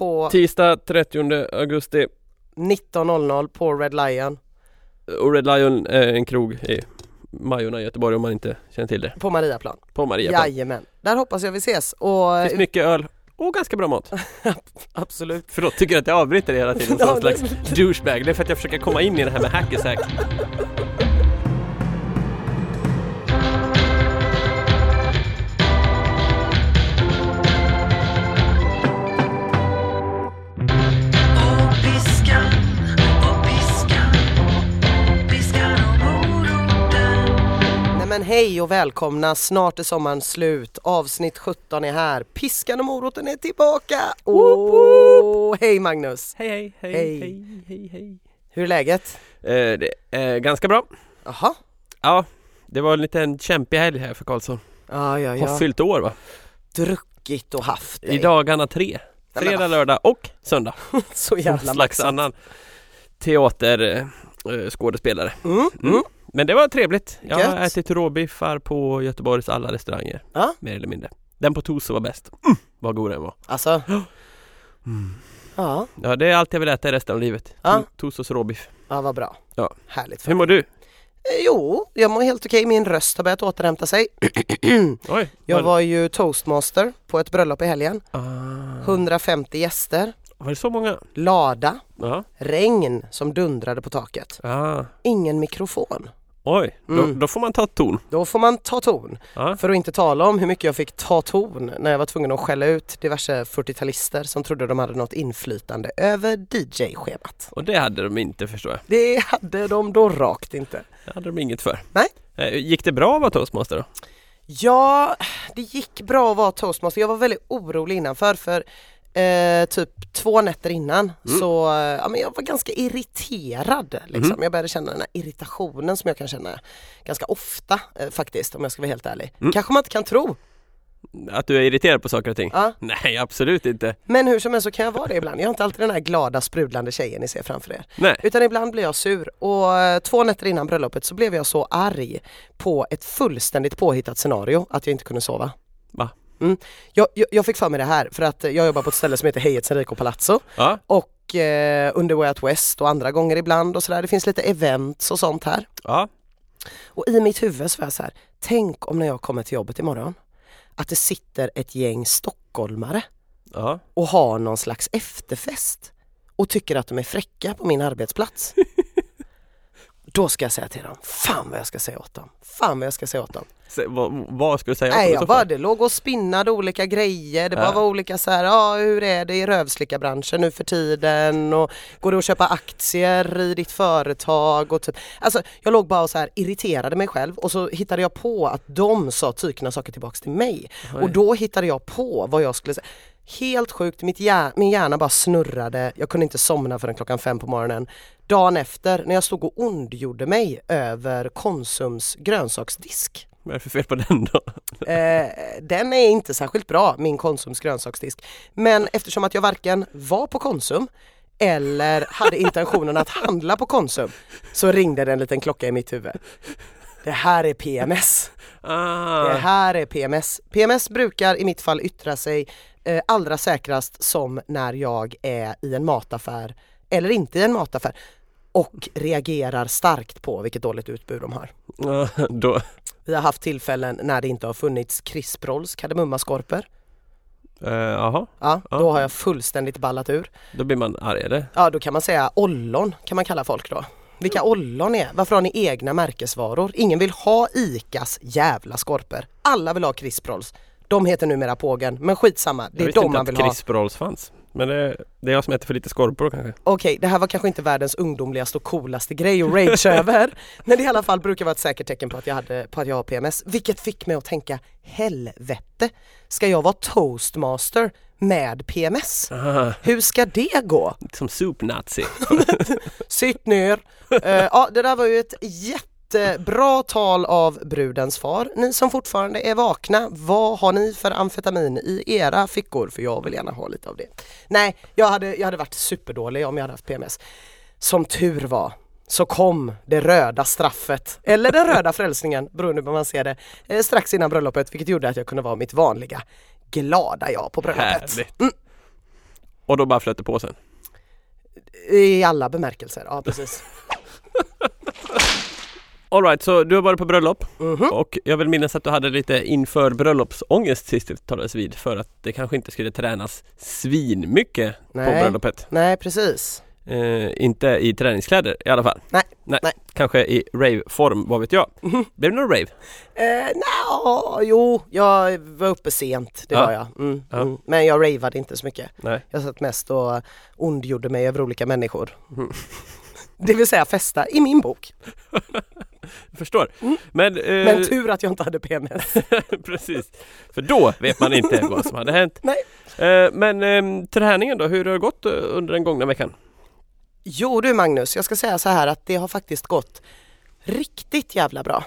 på Tisdag 30 augusti 19.00 på Red Lion och Red Lion är en krog i Majorna i Göteborg om man inte känner till det. på Mariaplan. På Mariaplan. Jajamän, där hoppas jag vi ses och Det finns mycket öl och ganska bra mat. absolut. Förlåt, tycker att jag avbryter det hela tiden som Ja, en slags douchebag. Det är för att jag försöker komma in i det här med hackersack. Hej och välkomna, snart är sommaren slut. Avsnitt 17 är här. Piskan och moroten är tillbaka! Åh, hej Magnus! Hej hej, hej, Hej. hej, hej, hej. Hur är läget? Eh, det är ganska bra. Jaha? Ja, det var en liten kämpig helg här för Karlsson. Ja, ja, Har ja. fyllt år va? Druckit och haft dig. I dagarna tre. Fredag, lördag och söndag. Så jävla slags maxat. annan teater eh, skådespelare. Mm, Mm. Men det var trevligt. Jag har Gött. ätit råbiffar på Göteborgs alla restauranger. Ja. Mer eller mindre. Den på Toso var bäst. Mm, vad god den var. Alltså, Mm. ja, Ja, det är allt jag vill äta i resten av livet. Ja. To- Tosos råbiff. ja vad bra. Ja. Härligt. Hur mår du? Eh, Jo, jag mår helt okej. Min röst har börjat återhämta sig. Oj. Jag var ju toastmaster på ett bröllop i helgen. Ah. 150 gäster, Var det så många? lada, Ja. regn som dundrade på taket. Ah. Ingen mikrofon. Oj, då, Mm. då får man ta ton. Då får man ta ton. Ja. För att inte tala om hur mycket jag fick ta ton när jag var tvungen att skälla ut diverse 40-talister som trodde de hade något inflytande över DJ-schemat. Och det hade de inte förstår jag. Det hade de då rakt inte. Det hade de inget för. Nej. Eh, Gick det bra att vara toastmaster då? Ja, det gick bra att vara toastmaster. Jag var väldigt orolig innanför för eh, typ två nätter innan så eh, ja, men jag var ganska irriterad. Liksom. Jag började känna den här irritationen som jag kan känna ganska ofta eh, faktiskt om jag ska vara helt ärlig. Kanske man inte kan tro. Att du är irriterad på saker och ting? Ja. Nej, absolut inte. Men hur som helst så kan jag vara det ibland. Jag är inte alltid den här glada sprudlande tjejen ni ser framför er. Nej. Utan ibland blir jag sur och eh, två nätter innan bröllopet så blev jag så arg på ett fullständigt påhittat scenario att jag inte kunde sova. Va? Mm. Jag, jag, jag fick för mig det här för att jag jobbar på ett ställe som heter Hejets Enrico Palazzo Ja. och eh, under Way Out West och andra gånger ibland och sådär. Det finns lite events och sånt här. Ja. Och i mitt huvud så var jag så här, tänk om när jag kommer till jobbet imorgon att det sitter ett gäng stockholmare Ja. och har någon slags efterfest och tycker att de är fräcka på min arbetsplats. Då ska jag säga till dem, fan vad jag ska säga åt dem. Fan vad jag ska säga åt dem. Vad, vad ska du säga? Nej jag bara, det låg och spinnade olika grejer, det bara var olika så här, ja hur är det i rövslickarbranschen nu för tiden och går det att köpa aktier i ditt företag och typ, alltså jag låg bara och så här irriterade mig själv och så hittade jag på att de sa tykna saker tillbaks till mig Oj. och då hittade jag på vad jag skulle säga. Helt sjukt, mitt hjär- min hjärna bara snurrade, jag kunde inte somna förrän klockan fem på morgonen. Dagen efter när jag stod och ondgjorde mig över Konsums grönsaksdisk Vad är det för fel på den då? Eh, den är inte särskilt bra, min Konsums grönsaksdisk. Men eftersom att jag varken var på Konsum eller hade intentionen att handla på Konsum så ringde det en liten klocka i mitt huvud. Det här är PMS. Det Ah. här är PMS. PMS brukar i mitt fall yttra sig eh, allra säkrast som när jag är i en mataffär eller inte i en mataffär och reagerar starkt på vilket dåligt utbud de har. Ja, då, Vi har haft tillfällen när det inte har funnits Crisprolls kardemummaskorpor. eh, jaha, Ja, Ja. då har jag fullständigt ballat ur. då blir man arg eller? Ja, då kan man säga ollon kan man kalla folk då. Vilka ollon är? Varför har ni egna märkesvaror? Ingen vill ha ICAs jävla skorpor. Alla vill ha Crisprolls. De heter numera Pågen, men skitsamma. Det jag är visste de inte man att vill ha. Crisp Rolls fanns. Men det, det är jag som äter för lite skorpor kanske. Okej, det här var kanske inte världens ungdomligaste och coolaste grej att rage över. Men det i alla fall brukar vara ett säkert tecken på att jag, hade, på att jag har PMS. Vilket fick mig att tänka, helvete, ska jag vara toastmaster med PMS? Ah, Hur ska det gå? som soup-nazi. Sitt ner! Eh, ja, det där var ju ett jättebra tal av brudens far. Ni som fortfarande är vakna, vad har ni för amfetamin i era fickor? För jag vill gärna ha lite av det. Nej, jag hade, jag hade varit superdålig om jag hade haft PMS. Som tur var så kom det röda straffet, eller den röda frälsningen beroende på hur man ser det, eh, strax innan bröllopet vilket gjorde att jag kunde vara mitt vanliga glada jag på bröllopet. Härligt. och då bara flöt det på sen. I alla bemärkelser, ja precis. Alright, så du har varit på bröllop Mhm. och jag vill minnas att du hade lite inför bröllopsångest sist vi talades vid för att det kanske inte skulle tränas svinmycket på bröllopet. Nej precis. Eh, inte i träningskläder i alla fall. Nej, Nej. nej. Kanske i rave-form, vad vet jag. Mhm. Blev det någon rave? Eh, nja, jo, jag var uppe sent, det Ja. var jag. Mm, Ja. mm. Men jag ravade inte så mycket. Nej. Jag satt mest och ondgjorde mig över olika människor. Mhm. Det vill säga festa i min bok. Förstår. Mm. Men, eh, Men tur att jag inte hade PMS. precis. För då vet man inte vad som hade hänt. Nej. Eh, men eh, träningen då, hur har det gått eh, under den gångna veckan? Jo du Magnus, jag ska säga så här att det har faktiskt gått riktigt jävla bra.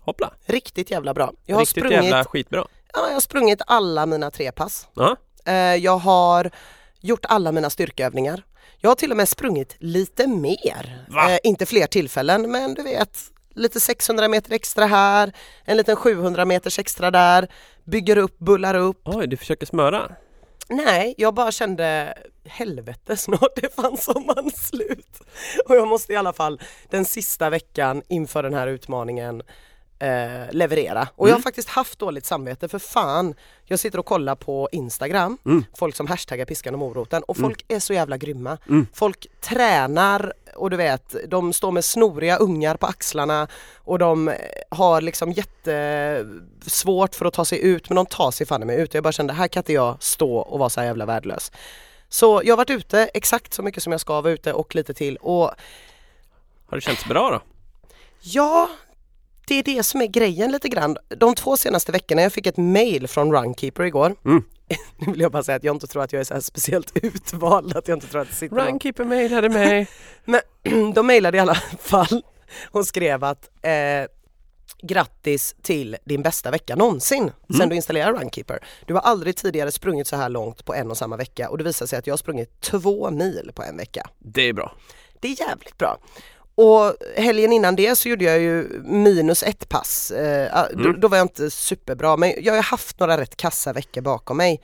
Hoppla! Riktigt jävla bra. Jag har, Riktigt sprungit, jävla skitbra. ja, jag har sprungit alla mina tre pass. Ja. Eh, jag har gjort alla mina styrkeövningar. Jag har till och med sprungit lite mer. Eh, inte fler tillfällen men du vet lite 600 meter extra här, en liten 700 meters extra där, bygger upp, bullar upp. Oj, du försöker smöra. Nej, jag bara kände helvete snart är fan sommaren slut. Och jag måste i alla fall den sista veckan inför den här utmaningen eh, leverera. Och jag har Mm. faktiskt haft dåligt samvete för fan. Jag sitter och kollar på Instagram, Mm. folk som hashtaggar piskan och moroten och folk är så jävla grymma. Mm. Folk tränar och du vet, de står med snoriga ungar på axlarna och de eh, har liksom jättesvårt för att ta sig ut men de tar sig fan mig ut. Jag bara kände här kan inte jag stå och vara så här jävla värdelös. Så jag har varit ute exakt så mycket som jag ska vara ute och lite till och Har det känts bra då? Ja, det är det som är grejen lite grann. De två senaste veckorna, jag fick ett mail från Runkeeper igår. Mm. Nu vill jag bara säga att jag inte tror att jag är så speciellt utvald, att jag inte tror att det sitter någon. Runkeeper mejlade mig. De mejlade i alla fall och skrev att eh, grattis till din bästa vecka någonsin sen Mm. du installerade Runkeeper. Du har aldrig tidigare sprungit så här långt på en och samma vecka och det visar sig att jag har sprungit två mil på en vecka. Det är bra. Det är jävligt bra. Och helgen innan det så gjorde jag ju minus ett pass. Eh, ah, då, Mm. då var jag inte superbra men jag har haft några rätt kassa veckor bakom mig.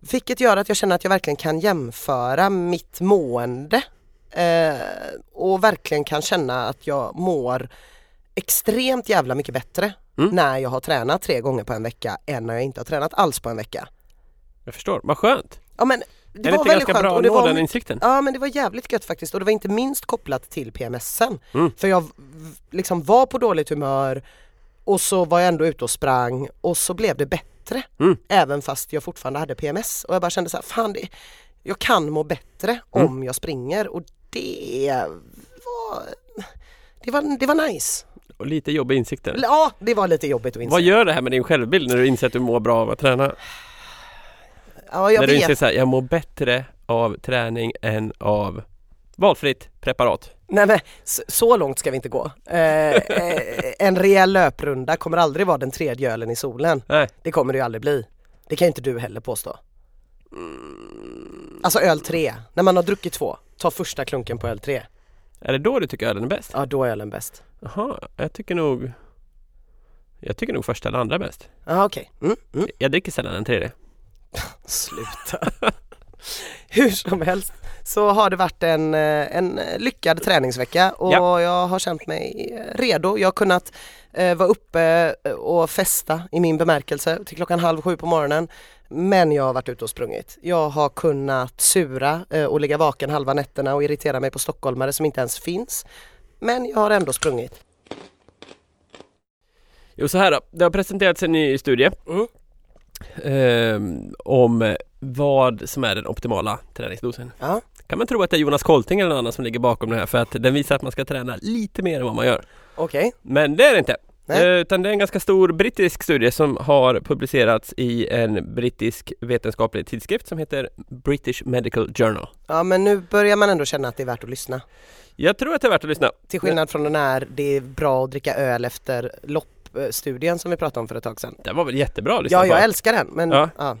Vilket gör att jag känner att jag verkligen kan jämföra mitt mående eh, och verkligen kan känna att jag mår extremt jävla mycket bättre Mm. när jag har tränat tre gånger på en vecka än när jag inte har tränat alls på en vecka. Jag förstår. Vad skönt. Ja men det var väldigt ganska skönt bra och det var den insikten? Ja men det var jävligt gött faktiskt och det var inte minst kopplat till PMSen. Mm. För jag liksom var på dåligt humör och så var jag ändå ute och sprang och så blev det bättre. Mm. Även fast jag fortfarande hade PMS och jag bara kände så här, fan det, jag kan må bättre Mm. om jag springer och det var, det var, det var nice. Och lite jobbiga insikter. Ja, det var lite jobbigt att inse. Vad gör det här med din självbild när du inser att du mår bra av att träna? Ja, jag när du vet. inser så här, jag mår bättre av träning än av valfritt preparat. Nej men så, långt ska vi inte gå. Eh, eh, en rejäl löprunda kommer aldrig vara den tredje ölen i solen. Nej. Det kommer det ju aldrig bli. Det kan ju inte du heller påstå. Alltså öl 3, när man har druckit två, ta första klunken på öl 3. Är det då du tycker ölen är bäst? Ja då är ölen bäst. Jaha, jag tycker nog Jag tycker nog första eller andra är bäst. Ja okej. Mm, mm. Jag dricker sällan en tredje. Sluta. Hur som helst så har det varit en, eh, en lyckad träningsvecka och Ja. jag har känt mig redo. Jag har kunnat eh, vara uppe eh, och festa i min bemärkelse till klockan halv sju på morgonen. Men jag har varit ute och sprungit. Jag har kunnat sura eh, och ligga vaken halva nätterna och irritera mig på stockholmare som inte ens finns. Men jag har ändå sprungit. Jo så här då, det har presenterats en ny studie Mm. Ehm, om vad som är den optimala träningsdosen. Ja. Kan man tro att det är Jonas Kolting eller någon annan som ligger bakom det här för att den visar att man ska träna lite mer än vad man gör. Okej. Men det är det inte. Nej. Eh, Utan det är en ganska stor brittisk studie som har publicerats i en brittisk vetenskaplig tidskrift som heter British Medical Journal. Ja men nu börjar man ändå känna att det är värt att lyssna. Jag tror att det är värt att lyssna. Till skillnad från den här det är bra att dricka öl efter loppstudien som vi pratade om för ett tag sedan. Det var väl jättebra lyssna Ja, jag älskar den men Ja. ja.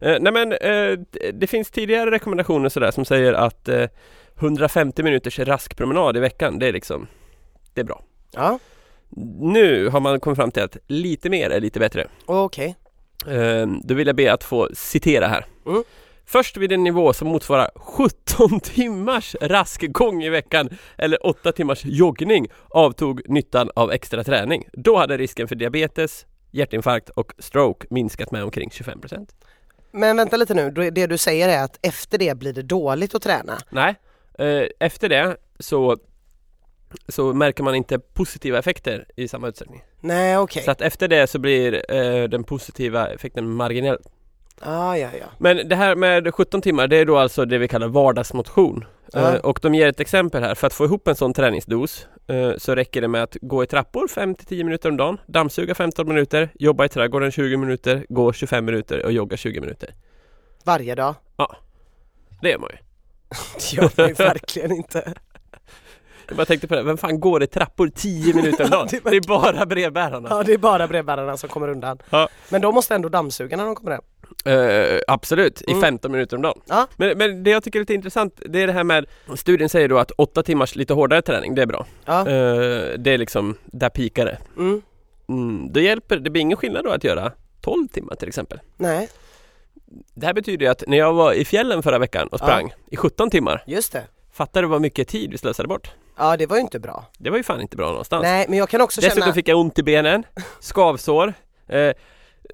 Eh, nej men eh, det finns tidigare rekommendationer sådär som säger att eh, 150 minuters rask promenad i veckan, det är liksom Det är bra. Ja, Nu har man kommit fram till att lite mer är lite bättre. okej. Eh, då vill jag be att få citera här. Mm. Först vid en nivå som motsvarar 17 timmars rask gång i veckan eller 8 timmars joggning avtog nyttan av extra träning. Då hade risken för diabetes, hjärtinfarkt och stroke minskat med omkring 25%. Men vänta lite nu, det du säger är att efter det blir det dåligt att träna. Nej, eh, efter det så, så märker man inte positiva effekter i samma utsträckning. Nej okej. Så att efter det så blir eh, den positiva effekten marginell. Ah, ja, ja. Men det här med 17 timmar det är då alltså det vi kallar vardagsmotion. Ja. Eh, och de ger ett exempel här. För att få ihop en sån träningsdos eh, så räcker det med att gå i trappor 5-10 minuter om dagen, dammsuga 15 minuter, jobba i trädgården 20 minuter, gå 25 minuter och jogga 20 minuter. Varje dag. Det är man ju. Det gör man ju verkligen inte. Jag bara tänkte på det, vem fan går i trappor 10 minuter om dagen? Det är Det är bara brevbärarna. Ja det är bara brevbärarna som kommer undan. Ja. Men de måste ändå dammsuga när de kommer hem. Eh, absolut, i Mm. 15 minuter om dagen. Ja. Men, men det jag tycker är lite intressant, det är det här med Studien säger då att 8 timmars lite hårdare träning, det är bra. Ja. Eh, det är liksom, där pikar det. Mm. Mm, det hjälper, det blir ingen skillnad då att göra 12 timmar till exempel. Nej, Det här betyder ju att när jag var i fjällen förra veckan och Ja. sprang i 17 timmar, just det. fattar du vad mycket tid vi slösade bort? Ja det var ju inte bra. Det var ju fan inte bra någonstans. Nej men jag kan också Dessutom känna... fick jag ont i benen, skavsår, eh,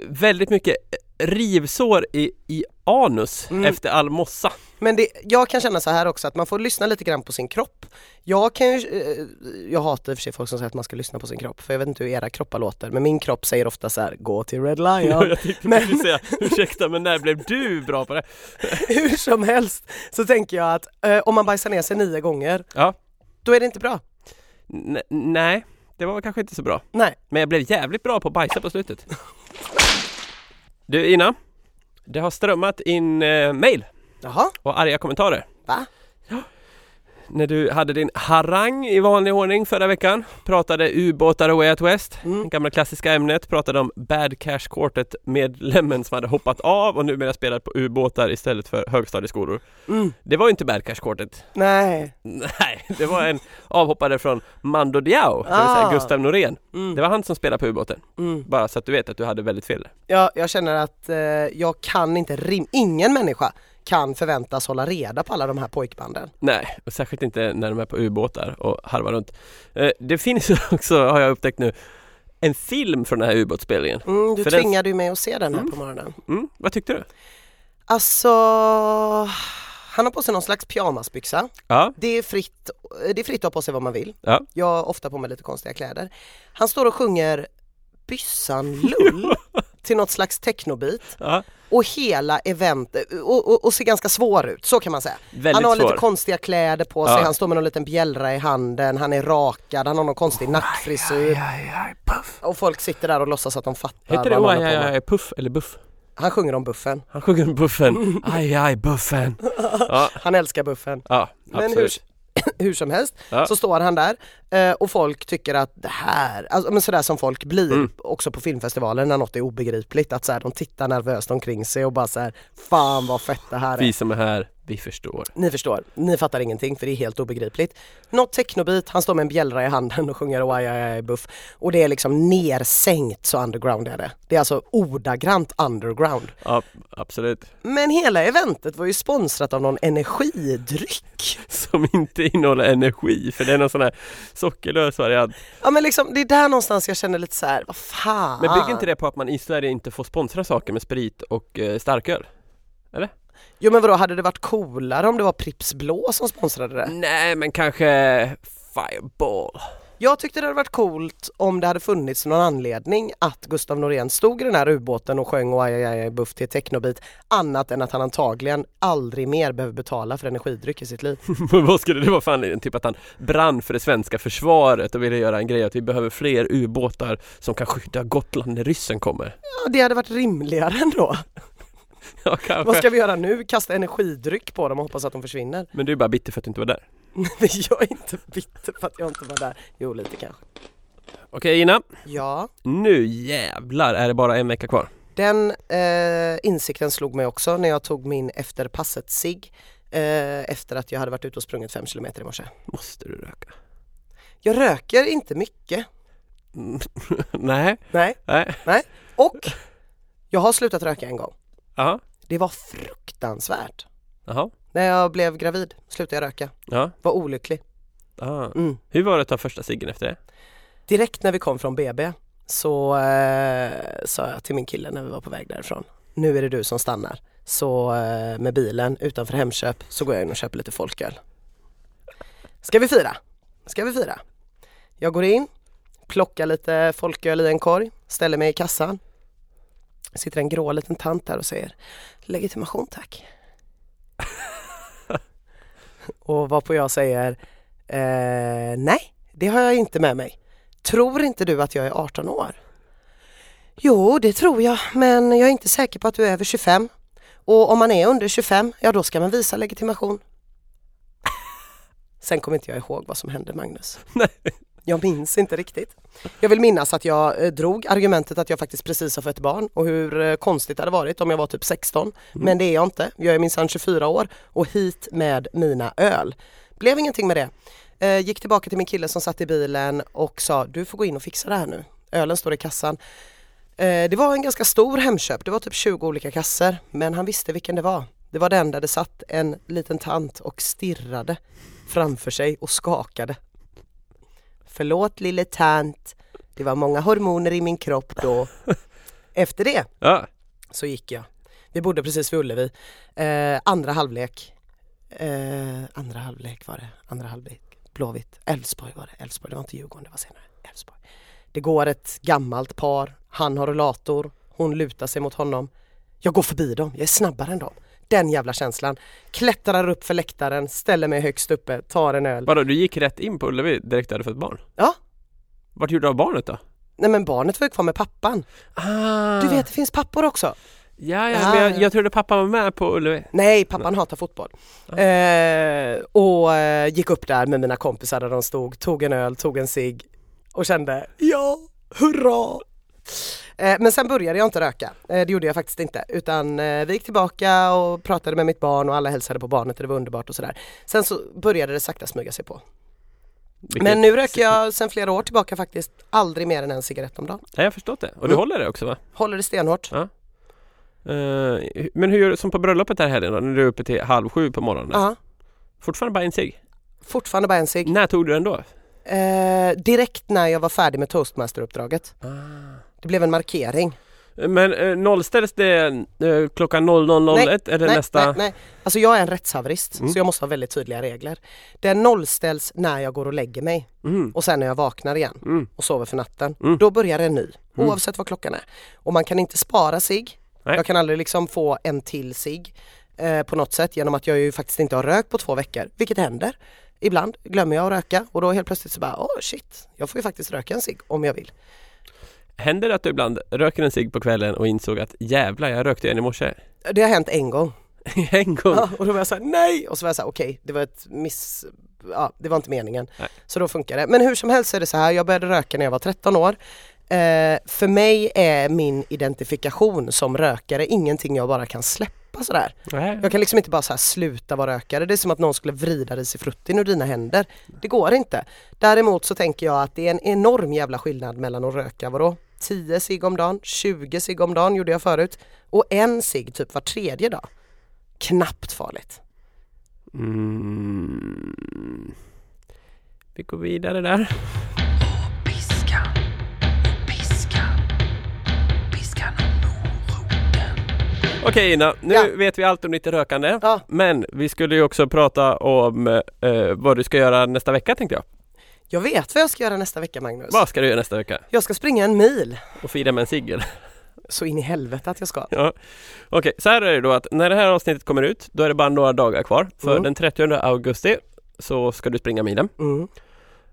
väldigt mycket rivsår i, i anus Mm. efter all mossa. Men det, jag kan känna så här också att man får lyssna lite grann på sin kropp. Jag kan ju, eh, jag hatar i och för sig folk som säger att man ska lyssna på sin kropp för jag vet inte hur era kroppar låter men min kropp säger ofta så här: gå till Red Ja. Lion. jag tänkte men- du säga, ursäkta men när blev du bra på det? hur som helst så tänker jag att eh, om man bajsar ner sig nio gånger Ja, då är det inte bra. N- nej, det var kanske inte så bra. Nej. Men jag blev jävligt bra på att bajsa på slutet. Du Ina, det har strömmat in eh, mail Jaha, och arga kommentarer. va? När du hade din harang i vanlig ordning förra veckan pratade ubåtar och Way Out West, Mm. det gamla klassiska ämnet, pratade om Bad Cash Quartet medlemmen som hade hoppat av och numera spelar på ubåtar istället för högstadieskolor. Mm. Det var ju inte Bad Cash Quartet. Nej. Nej, det var en avhoppare från Mando Diao, det vill säga Ah. Gustav Norén. Mm. Det var han som spelade på ubåten. Mm. Bara så att du vet att du hade väldigt fel. Jag, jag känner att eh, jag kan inte rim, ingen människa kan förväntas hålla reda på alla de här pojkbanden. Nej, och särskilt inte när de är på ubåtar och harvar runt. Eh, det finns också, har jag upptäckt nu, en film från den här ubåtsspelningen. Mm, du För den- tvingade ju mig att se den här Mm. på morgonen. Mm, vad tyckte du? Alltså, han har på sig någon slags pyjamasbyxa. Ja, Det är fritt, det är fritt att ha på sig vad man vill. Ja. Jag har ofta på mig lite konstiga kläder. Han står och sjunger Byssan Lull till något slags technobit ja och hela event och, och, och ser ganska svår ut, så kan man säga. väldigt han har svår. lite konstiga kläder på sig, Ja. han står med någon liten bjällra i handen, han är rakad, han har någon konstig nackfrisyr och folk sitter där och låtsas att de fattar Heter det vad han aj, aj, puff eller buff? Han sjunger om buffen, Han sjunger om buffen. Aj, aj, buffen. Ja, han älskar buffen. ja Men hur, absolut. hur som helst Ja. så står han där eh, och folk tycker att det här, alltså, men sådär som folk blir Mm. också på filmfestivalen när något är obegripligt, att så här, de tittar nervöst omkring sig och bara så här, fan vad fett det här är. Vi som är här, vi förstår. Ni förstår, ni fattar ingenting för det är helt obegripligt. Något technobit, han står med en bjällra i handen och sjunger aj, aj, buff. Och det är liksom nersänkt så underground är det. Det är alltså ordagrant underground. Ja, absolut. Men hela eventet var ju sponsrat av någon energidryck. Som inte innehåller energi, för det är någon sån här sockerlös variant. Ja men liksom det är där någonstans jag känner lite så här, vad fan. Men bygger inte det på att man i Sverige inte får sponsra saker med sprit och eh, starköl? Jo men vadå, hade det varit coolare om det var Pripps Blå som sponsrade det? Nej, men kanske Fireball. Jag tyckte det hade varit coolt om det hade funnits någon anledning att Gustav Norén stod i den här ubåten och sjöng och aj, aj, aj, buff till technobit annat än att han antagligen aldrig mer behöver betala för energidryck i sitt liv. Vad skulle det vara för anledning? Typ att han brann för det svenska försvaret och ville göra en grej att vi behöver fler ubåtar som kan skydda Gotland när ryssen kommer. Ja, det hade varit rimligare ändå. Ja, Vad kanske. ska vi göra nu? Kasta energidryck på dem och hoppas att de försvinner? Men du är bara bitter för att du inte var där. Men jag är inte bitter för att jag inte var där. Jo, lite kanske. Okej Ina, Ja, nu jävlar är det bara en vecka kvar. den eh, insikten slog mig också när jag tog min efter passet sig eh, efter att jag hade varit ute och sprungit fem kilometer i morse. Måste du röka? Jag röker inte mycket. Mm. Nej, Nej. nej, Och jag har slutat röka en gång. Ja. Det var fruktansvärt. Jaha, När jag blev gravid slutade jag röka. ja. Var olycklig. Mm. Hur var det att ta första ciggen efter det? Direkt när vi kom från BB så eh, sa jag till min kille när vi var på väg därifrån. Nu är det du som stannar. Så eh, med bilen utanför Hemköp så går jag in och köper lite folköl. Ska vi fira? Ska vi fira? Jag går in, plockar lite folköl i en korg, ställer mig i kassan. Sitter en grå liten tant där och säger legitimation tack. och varpå jag säger eh, nej, det har jag inte med mig. Tror inte du att jag är 18 år? Jo, det tror jag, men jag är inte säker på att du är över 25. Och om man är under 25, ja då ska man visa legitimation. Sen kommer inte jag ihåg vad som hände Magnus. Nej. Jag minns inte riktigt. Jag vill minnas att jag eh, drog argumentet att jag faktiskt precis har fött barn och hur eh, konstigt det hade varit om jag var typ 16. Men det är jag inte. Jag är minsann 24 år och hit med mina öl. Blev ingenting med det. Eh, gick tillbaka till min kille som satt i bilen och sa du får gå in och fixa det här nu. Ölen står i kassan. Det var en ganska stor Hemköp, det var typ 20 olika kassor men han visste vilken det var. Det var den där det satt en liten tant och stirrade framför sig och skakade. Förlåt lille tant, det var många hormoner i min kropp då. Efter det Ja, så gick jag. Vi bodde precis vid Ullevi. Eh, andra halvlek. Eh, andra halvlek var det. Andra halvlek. Blåvitt. Elfsborg var det. Elfsborg, det var inte Djurgården, det var senare. Elfsborg. Det går ett gammalt par. Han har rollator. Hon lutar sig mot honom. Jag går förbi dem. Jag är snabbare än dem. Den jävla känslan. Klättrar upp för läktaren, ställer mig högst uppe, tar en öl. vadå du gick rätt in på Ullevi direkt när du fått barn? Ja, Vart gjorde du av barnet då? nej men barnet var ju kvar med pappan. Ah. Du vet, det finns pappor också. Ja, ja, Ah. men jag, jag trodde pappa var med på Ullevi. Nej, pappan hatar fotboll. Eh, och eh, gick upp där med mina kompisar där de stod, tog en öl, tog en cigg och kände ja, hurra! Eh, men sen började jag inte röka, eh, det gjorde jag faktiskt inte utan eh, vi gick tillbaka och pratade med mitt barn och alla hälsade på barnet och det var underbart och sådär. Sen så började det sakta smyga sig på. Vilket- Men nu röker jag sen flera år tillbaka faktiskt aldrig mer än en cigarett om dagen. Ja, jag har förstått det. Och du Mm. håller det också va? Håller det stenhårt. Eh, men hur gör du som på bröllopet här helgen då? När du är uppe till halv sju på morgonen? Ja, Fortfarande bara en cigg? fortfarande bara en cigg. När tog du den då? Eh, direkt när jag var färdig med toastmasteruppdraget. Ah. Det blev en markering. Men eh, nollställs det eh, klockan 00.01 eller nej, nästa? nej, nej. Alltså jag är en rättshaverist Mm. så jag måste ha väldigt tydliga regler. Den nollställs när jag går och lägger mig Mm. och sen när jag vaknar igen Mm. och sover för natten. Mm. Då börjar en ny Mm. oavsett vad klockan är. Och man kan inte spara sig. Nej. Jag kan aldrig liksom få en till sig eh, på något sätt genom att jag ju faktiskt inte har rökt på två veckor, vilket händer. Ibland glömmer jag att röka och då helt plötsligt så bara, åh shit, jag får ju faktiskt röka en cigg om jag vill. Händer det att du ibland röker en cigg på kvällen och insåg att jävlar jag rökte en i morse? Det har hänt en gång. en gång? Ja, och då var jag såhär nej! Och så var jag såhär okej, det var ett miss... Ja, det var inte meningen. Nej. Så då funkar det. Men hur som helst är det så här, jag började röka när jag var 13 år. Eh, för mig är min identifikation som rökare ingenting jag bara kan släppa sådär. Nej. Jag kan liksom inte bara så här sluta vara rökare. Det är som att någon skulle vrida risifruttin ur dina händer. Det går inte. Däremot så tänker jag att det är en enorm jävla skillnad mellan att röka vadå? 10 cigg om dagen, 20 cigg om dagen gjorde jag förut och en cigg typ var tredje dag. Knappt farligt. Mm. Vi går vidare där. Piskan, piskan, piskan och moroten. Okej Ina, nu Ja. vet vi allt om ditt rökande. Ja. Men vi skulle ju också prata om eh, vad du ska göra nästa vecka tänkte jag. Jag vet vad jag ska göra nästa vecka Magnus. Vad ska du göra nästa vecka? Jag ska springa en mil. Och fira med en cigg? Så in i helvete att jag ska. Ja. Okej, så här är det då att när det här avsnittet kommer ut då är det bara några dagar kvar. För Mm. den 30 augusti så ska du springa milen. Mm.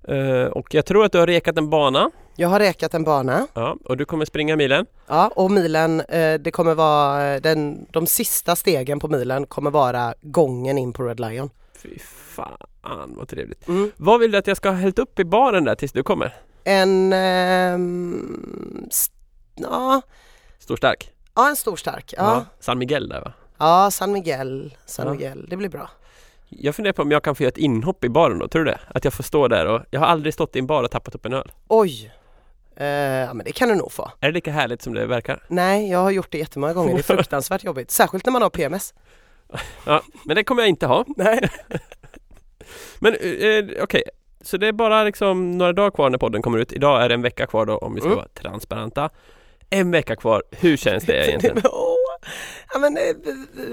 Eh, och jag tror att du har rekat en bana. Jag har räkat en bana. Ja, och du kommer springa milen. Ja, och milen, eh, det kommer vara, eh, den, de sista stegen på milen kommer vara gången in på Red Lion. Fy fan vad trevligt. Mm. Vad vill du att jag ska ha hällt upp i baren där tills du kommer? En, ehm, ja, Stor stark? ja, en stor stark. Ja, San Miguel där va? ja San Miguel, San Ja. Miguel, det blir bra. Jag funderar på om jag kan få göra ett inhopp i baren då, tror du det? Att jag får stå där och jag har aldrig stått i en bar och tappat upp en öl. Oj! Eh, ja men det kan du nog få. Är det lika härligt som det verkar? Nej, jag har gjort det jättemånga gånger. Det är fruktansvärt jobbigt. Särskilt när man har PMS. Ja, men det kommer jag inte ha. Nej. Men eh, okej, så det är bara liksom några dagar kvar när podden kommer ut. Idag är det en vecka kvar då om vi ska Mm. vara transparenta. En vecka kvar, hur känns det egentligen? Ja, men, eh,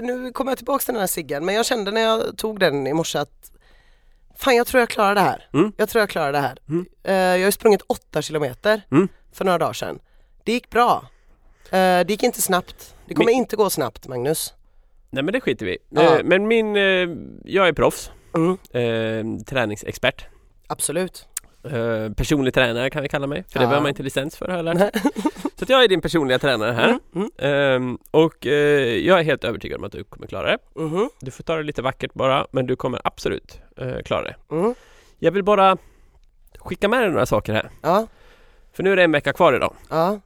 nu kommer jag tillbaka till den här ciggen men jag kände när jag tog den i morse att Fan jag tror jag klarar det här. Mm. Jag tror jag klarar det här. Mm. Eh, jag har ju sprungit 8 kilometer Mm. för några dagar sedan. Det gick bra. Eh, det gick inte snabbt. Det kommer Men- inte gå snabbt Magnus. Nej men det skiter vi. Ja. Eh, Men min, eh, jag är proffs, Mm. eh, träningsexpert. Absolut. Personlig tränare kan vi kalla mig, för det Ja. behöver man inte licens för mig. Så jag är din personliga tränare här. Mm. Mm. Ehm, och jag är helt övertygad om att du kommer klara det. Mhm. Du får ta det lite vackert bara, men du kommer absolut klara det. Mm. Jag vill bara skicka med dig några saker här. Ja. För nu är det en vecka kvar idag. Ja.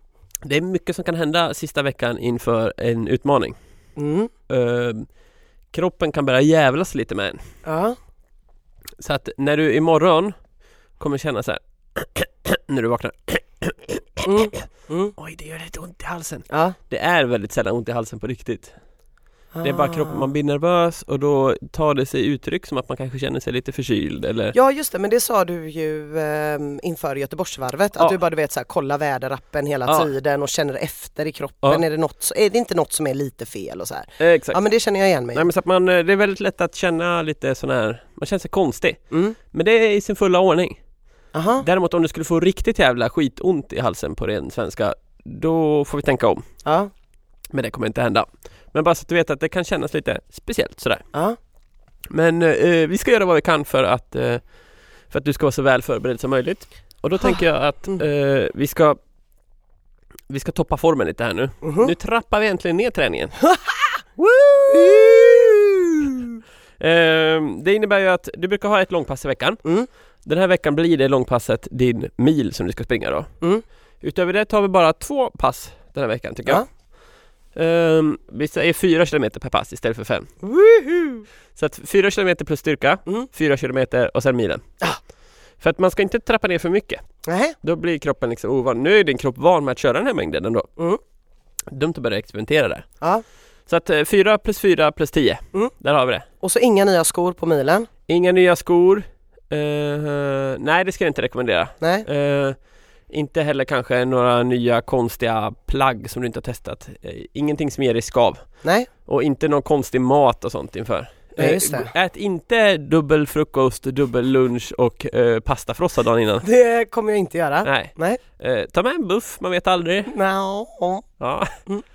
Det är mycket som kan hända sista veckan inför en utmaning. Mm. Ehm, kroppen kan börja jävlas lite med en. Ja. Så att när du imorgon kommer känna så här när du vaknar Mm. Mm. Oj, det gör lite ont i halsen. Ja. Det är väldigt sällan ont i halsen på riktigt. Det är bara Ah. kroppen, man blir nervös och då tar det sig uttryck som att man kanske känner sig lite förkyld eller Ja just det, men det sa du ju ehm, inför Göteborgsvarvet, Ja. att du bara du vet så här, kolla väderappen hela Ja. tiden och känner efter i kroppen. Ja. Är, det något, är det inte något som är lite fel och så här? Eh, Exakt. Ja men det känner jag igen mig. Nej men så att man, eh, det är väldigt lätt att känna lite sån här, man känner sig konstig. Mm. Men det är i sin fulla ordning. Aha. Däremot om du skulle få riktigt jävla skitont i halsen på ren svenska, då får vi tänka om. Ja. Men det kommer inte hända. Men bara så att du vet att det kan kännas lite speciellt sådär. Ja. Men eh, vi ska göra vad vi kan för att, eh, för att du ska vara så väl förberedd som möjligt. Och då tänker jag att Mm. eh, vi ska vi ska toppa formen lite här nu. Mhm. Nu trappar vi äntligen ner träningen. Woo! Eh, det innebär ju att du brukar ha ett långpass i veckan. Mm. Den här veckan blir det långpasset din mil som du ska springa då. Mm. Utöver det tar vi bara två pass den här veckan tycker jag. Ehm, vi säger fyra kilometer per pass istället för fem. Woohoo! Så att fyra kilometer plus styrka, Mm. fyra kilometer och sen milen. Ah. För att man ska inte trappa ner för mycket. Nej. Då blir kroppen liksom ovan. Nu är din kropp van med att köra den här mängden ändå. Mm. Dumt att börja experimentera där. Ja. Så att eh, fyra plus fyra plus tio. Mm. Där har vi det. Och så inga nya skor på milen. Inga nya skor. Eh, nej, det ska jag inte rekommendera. Nej. Eh, inte heller kanske några nya konstiga plagg som du inte har testat. Eh, ingenting som ger dig skav. Nej. Och inte någon konstig mat och sånt inför. Nej, Eh, just det. Ät inte dubbel frukost, dubbel lunch och eh, pastafrossa dagen innan. Det kommer jag inte göra. Nej. Nej. Eh, ta med en buff, man vet aldrig. No. Ja. Mm.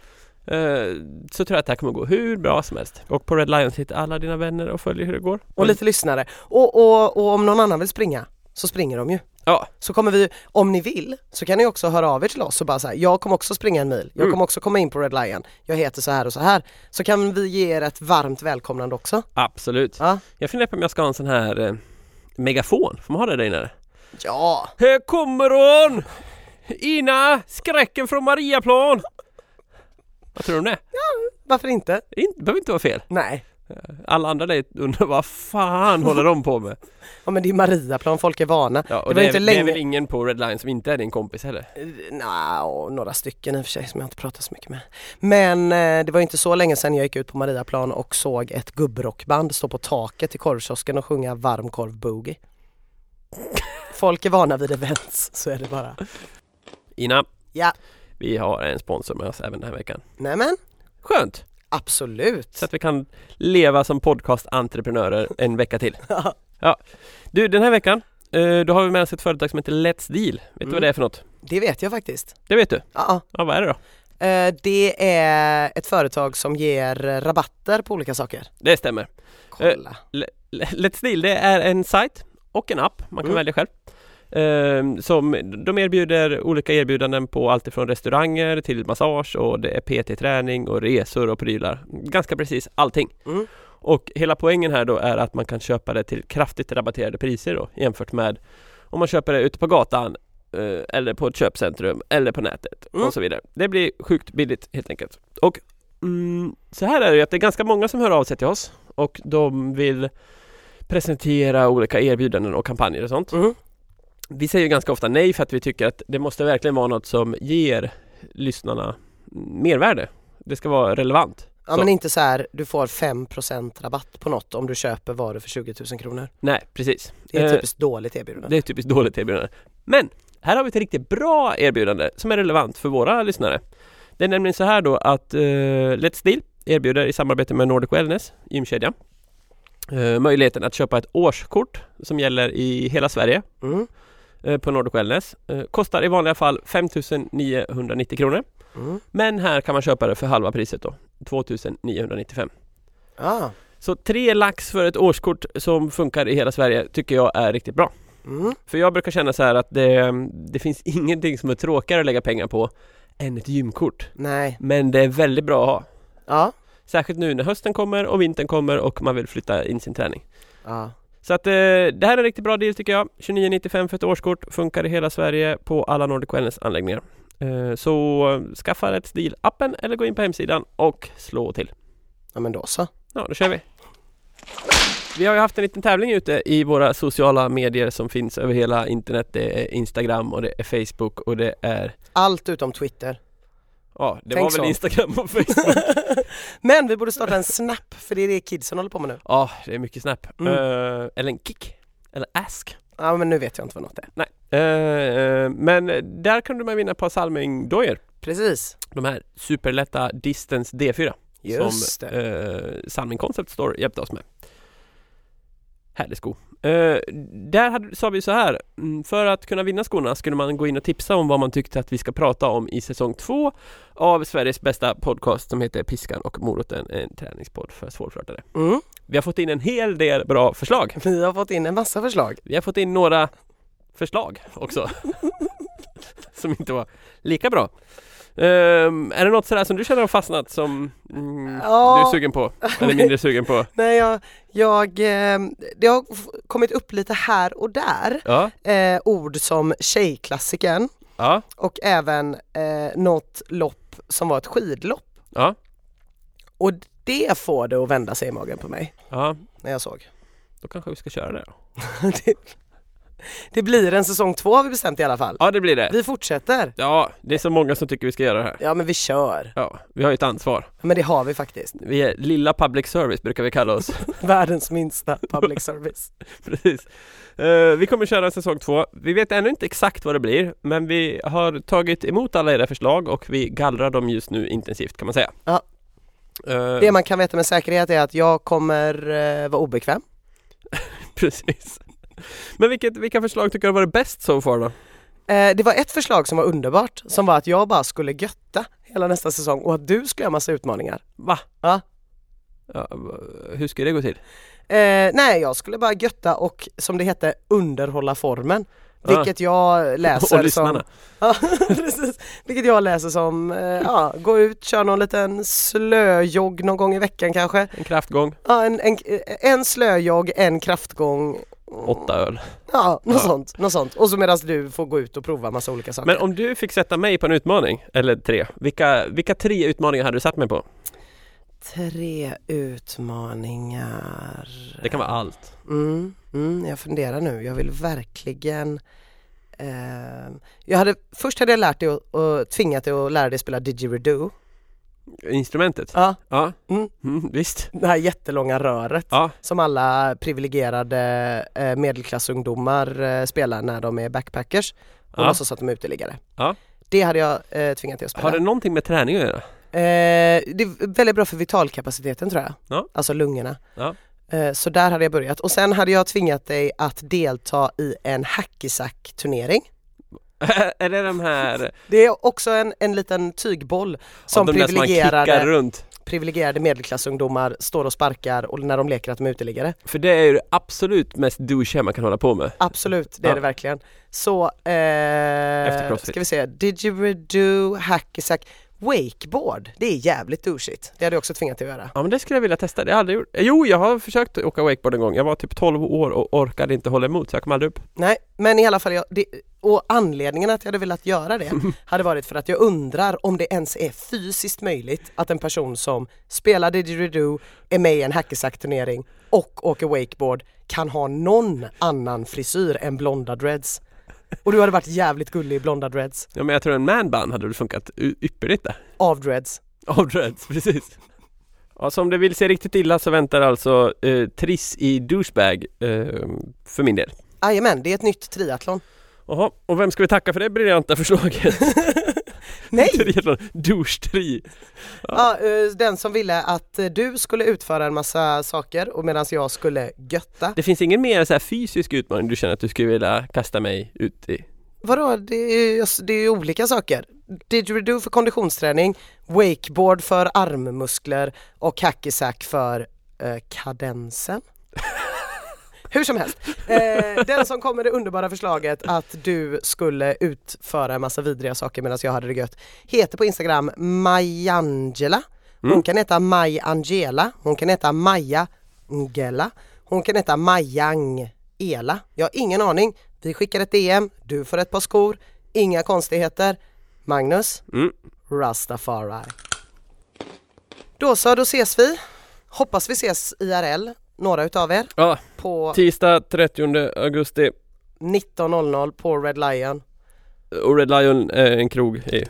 Eh, så tror jag att det här kommer gå hur bra som helst. Och på Red Lions hittar alla dina vänner och följer hur det går. Och lite lyssnare. Och, och, och om någon annan vill springa så springer de ju. Ja, Så kommer vi, om ni vill, så kan ni också höra av er till oss och bara säga jag kommer också springa en mil, jag Mm. kommer också komma in på Red Lion, jag heter så här och så här. Så kan vi ge er ett varmt välkomnande också. absolut. Ja. Jag funderar på om jag ska ha en sån här eh, megafon. Får man ha det där inne? Ja. Här kommer hon! Ina, skräcken från Mariaplan! Vad tror du om det? Varför inte? Det behöver inte vara fel. Nej. Alla andra där undrar vad fan håller de på med? Ja men det är Mariaplan, folk är vana. Ja, och Det det, var är, inte det är länge- väl ingen på Red Line som inte är din kompis heller? Nja, och några stycken i och för sig som jag inte pratar så mycket med. Men eh, det var inte så länge sedan jag gick ut på Mariaplan och såg ett gubbrockband stå på taket i korvkiosken och sjunga varmkorv boogie. Folk är vana vid events, så är det bara. Ina, Ja, vi har en sponsor med oss även den här veckan. nämen Skönt! Absolut. Så att vi kan leva som podcast-entreprenörer en vecka till. Ja. Du, den här veckan, eh, då har vi med oss ett företag som heter Let's Deal. Vet du Mm. vad det är för något? Det vet jag faktiskt. Det vet du? Ja, Ja, vad är det då? Eh, det är ett företag som ger eh, rabatter på olika saker. Det stämmer. Kolla. Le- Let's Deal, det är en sajt och en app, man kan Mm. välja själv. Ehm, som, de erbjuder olika erbjudanden på allt ifrån restauranger till massage och det är PT-träning och resor och prylar. Ganska precis allting. Mm. Och hela poängen här då är att man kan köpa det till kraftigt rabatterade priser då jämfört med om man köper det ute på gatan eh, eller på ett köpcentrum eller på nätet Mm. och så vidare. Det blir sjukt billigt helt enkelt. Och mm, så här är det ju att det är ganska många som hör av sig till oss och de vill presentera olika erbjudanden och kampanjer och sånt. Mm. Vi säger ju ganska ofta nej för att vi tycker att det måste verkligen vara något som ger lyssnarna mervärde. Det ska vara relevant. Ja Så. men inte så här, du får 5% rabatt på något om du köper varor för 20 000 kronor. Nej, precis. Det är ett Eh, typiskt dåligt erbjudande. Det är ett typiskt dåligt erbjudande. Men här har vi ett riktigt bra erbjudande som är relevant för våra lyssnare. Det är nämligen så här då att eh, Let's Deal erbjuder i samarbete med Nordic Wellness, gymkedjan, eh, möjligheten att köpa ett årskort som gäller i hela Sverige Mm. Eh, på Nordic Wellness. Eh, kostar i vanliga fall 5 990 kronor. Mm. Men här kan man köpa det för halva priset då, 2 995. Ah. Så tre lax för ett årskort som funkar i hela Sverige tycker jag är riktigt bra. Mm. För jag brukar känna så här att det, det finns ingenting som är tråkigare att lägga pengar på än ett gymkort. Nej. Men det är väldigt bra att ha. Ja. Särskilt nu när hösten kommer och vintern kommer och man vill flytta in sin träning. ja. Så att eh, det här är en riktigt bra deal tycker jag. 29,95 för ett årskort, funkar i hela Sverige på alla Nordic Wellness anläggningar. Eh, så skaffa Rätt Stil appen eller gå in på hemsidan och slå till. Ja men då så. Ja, då kör vi! Vi har ju haft en liten tävling ute i våra sociala medier som finns över hela internet. Det är Instagram och det är Facebook och det är Allt utom Twitter. Ja, det Tänk var väl så. Instagram och Facebook. men vi borde starta en Snap för det är det kidsen håller på med nu. Ja, det är mycket Snap. Mm. Eh, eller en Kick. Eller Ask. Ja men nu vet jag inte vad något är. Nej. Eh, eh, men där kunde man vinna ett par Salming-dojor. Precis. De här superlätta Distance D4. Just som det. eh, Salming Concept Store hjälpte oss med. Härlig sko. Eh, där hade, sa vi så här, mm, för att kunna vinna skorna skulle man gå in och tipsa om vad man tyckte att vi ska prata om i säsong två av Sveriges bästa podcast som heter Piskan och moroten, en träningspodd för svårflörtade. Mm. Vi har fått in en hel del bra förslag. Vi har fått in en massa förslag. Vi har fått in några förslag också som inte var lika bra. Ehm, är det något sådär som du känner har fastnat som mm, Ja. du är sugen på? Eller mindre sugen på? Nej jag, jag eh, det har kommit upp lite här och där Ja, eh, ord som tjejklassiken ja, och även eh, något lopp som var ett skidlopp. ja, Och det får det att vända sig i magen på mig när jag såg. Då kanske vi ska köra det då. det, blir en säsong två har vi bestämt i alla fall. Ja, det blir det. Vi fortsätter. Ja, det är så många som tycker vi ska göra det här. Ja men vi kör. Ja, vi har ju ett ansvar. Men det har vi faktiskt. Vi är lilla public service brukar vi kalla oss. Världens minsta public service. Precis. Eh, vi kommer köra säsong två. Vi vet ännu inte exakt vad det blir, men vi har tagit emot alla era förslag och vi gallrar dem just nu intensivt kan man säga. Ja. Eh, Det man kan veta med säkerhet är att jag kommer eh, vara obekväm. Precis. Men vilket, vilka förslag tycker du har varit bäst so far då? Eh, det var ett förslag som var underbart som var att jag bara skulle götta hela nästa säsong och att du skulle göra massa utmaningar. Va? Ja. Ja, hur ska det gå till? Eh, nej, jag skulle bara götta och som det hette underhålla formen. Vilket jag läser och lyssnarna? som... Ja, precis. Vilket jag läser som, eh, ja, gå ut, köra någon liten slöjogg någon gång i veckan kanske. En kraftgång, Ja, en, en, en slöjogg, en kraftgång. Åtta öl. Ja, något Ja. sånt, något sånt. Och så medan du får gå ut och prova massa olika saker. Men om du fick sätta mig på en utmaning, eller tre, vilka, vilka tre utmaningar hade du satt mig på? Tre utmaningar. Det kan vara allt. Mm, mm, jag funderar nu. Jag vill verkligen eh, jag hade, Först hade jag lärt dig och, och tvingat dig att lära dig spela didgeridoo. Instrumentet? Ja, Ja, Mm. Mm, visst. det här jättelånga röret Ja, som alla privilegierade eh, medelklassungdomar eh, spelar när de är backpackers och Ja. låtsas att de är uteliggare. Ja. Det hade jag eh, tvingat dig att spela. har det någonting med träning att göra? Eh, det är väldigt bra för vitalkapaciteten tror jag. Ja. Alltså lungorna. Ja. Eh, så där hade jag börjat och sen hade jag tvingat dig att delta i en hackisack turnering. är det de här, Det är också en, en liten tygboll som de där som privilegierade, runt? privilegierade medelklassungdomar står och sparkar och när de leker att de är uteliggare. För det är ju det absolut mest douchiga man kan hålla på med. Absolut, det är Ja. det verkligen. Så, eh, ska vi se, didgeridoo, hackisack, wakeboard, det är jävligt douchigt. Det hade jag också tvingat dig att göra. Ja men det skulle jag vilja testa, det har jag aldrig gjort. Jo, jag har försökt åka wakeboard en gång. Jag var typ 12 år och orkade inte hålla emot så jag kom aldrig upp. Nej, men i alla fall, jag, det, och anledningen att jag hade velat göra det hade varit för att jag undrar om det ens är fysiskt möjligt att en person som spelar didgeridoo, är med i en hackisack-turnering och åker wakeboard kan ha någon annan frisyr än blonda dreads. Och du hade varit jävligt gullig i blonda dreads. Ja men jag tror en manbun hade funkat ypperligt där. Av dreads. Av dreads, precis. Ja, så om det vill se riktigt illa så väntar alltså eh, Triss i douchebag eh, för min del. Jajamän, det är ett nytt triathlon. Jaha, och vem ska vi tacka för det briljanta förslaget? Nej! Douche-tri. Ja, eh, den som ville att eh, du skulle utföra en massa saker och medan jag skulle götta. Det finns ingen mer så här fysisk utmaning du känner att du skulle vilja kasta mig ut i? Vadå, det är det är olika saker. Didgeridoo för konditionsträning, wakeboard för armmuskler och hackysack för eh, kadensen. Hur som helst, eh, den som kom med det underbara förslaget att du skulle utföra en massa vidriga saker medan jag hade det gött heter på Instagram Majangela. Hon Mm. kan heta Maj Angela, hon kan heta Maja Ngela, hon kan heta Majang Ela. Jag har ingen aning. Vi skickar ett DM, du får ett par skor, inga konstigheter. Magnus, Mm. Rastafari. Då så, då ses vi. Hoppas vi ses IRL, några utav er, Ja, på tisdag 30 augusti 19.00 på Red Lion och Red Lion är en krog i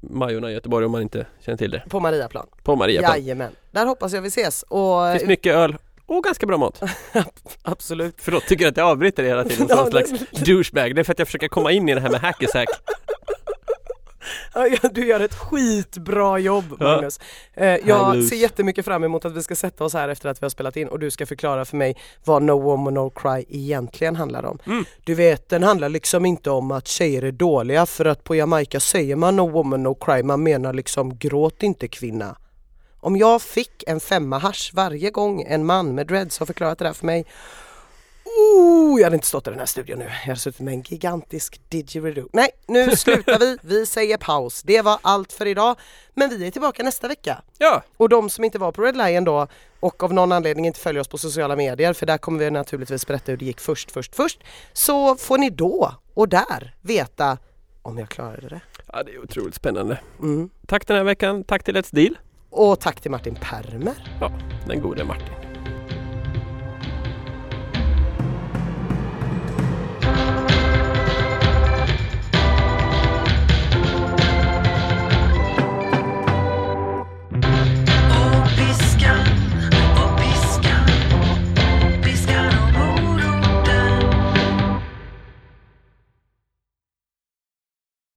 Majorna i Göteborg om man inte känner till det. på Mariaplan. På Mariaplan. Jajamän, där hoppas jag vi ses och Det finns mycket öl och ganska bra mat. absolut. Förlåt, tycker du att jag avbryter det hela tiden som en slags douchebag? Det är för att jag försöker komma in i det här med ja, Du gör ett skitbra jobb. Magnus. Eh, jag ser jättemycket fram emot att vi ska sätta oss här efter att vi har spelat in och du ska förklara för mig vad No Woman No Cry egentligen handlar om. Mm. Du vet, den handlar liksom inte om att tjejer är dåliga för att på Jamaica säger man No Woman No Cry, man menar liksom gråt inte kvinna. Om jag fick en femma hasch varje gång en man med dreads har förklarat det där för mig Oh, jag hade inte stått i den här studion nu. Jag hade suttit med en gigantisk didgeridoo. Nej, nu slutar vi. Vi säger paus. Det var allt för idag. Men vi är tillbaka nästa vecka. Ja, Och de som inte var på Red Lion då och av någon anledning inte följer oss på sociala medier, för där kommer vi naturligtvis berätta hur det gick först, först, först. Så får ni då och där veta om jag klarade det. ja det är otroligt spännande. Mm. Tack den här veckan, tack till Let's Deal. Och tack till Martin Permer. Ja, den gode Martin.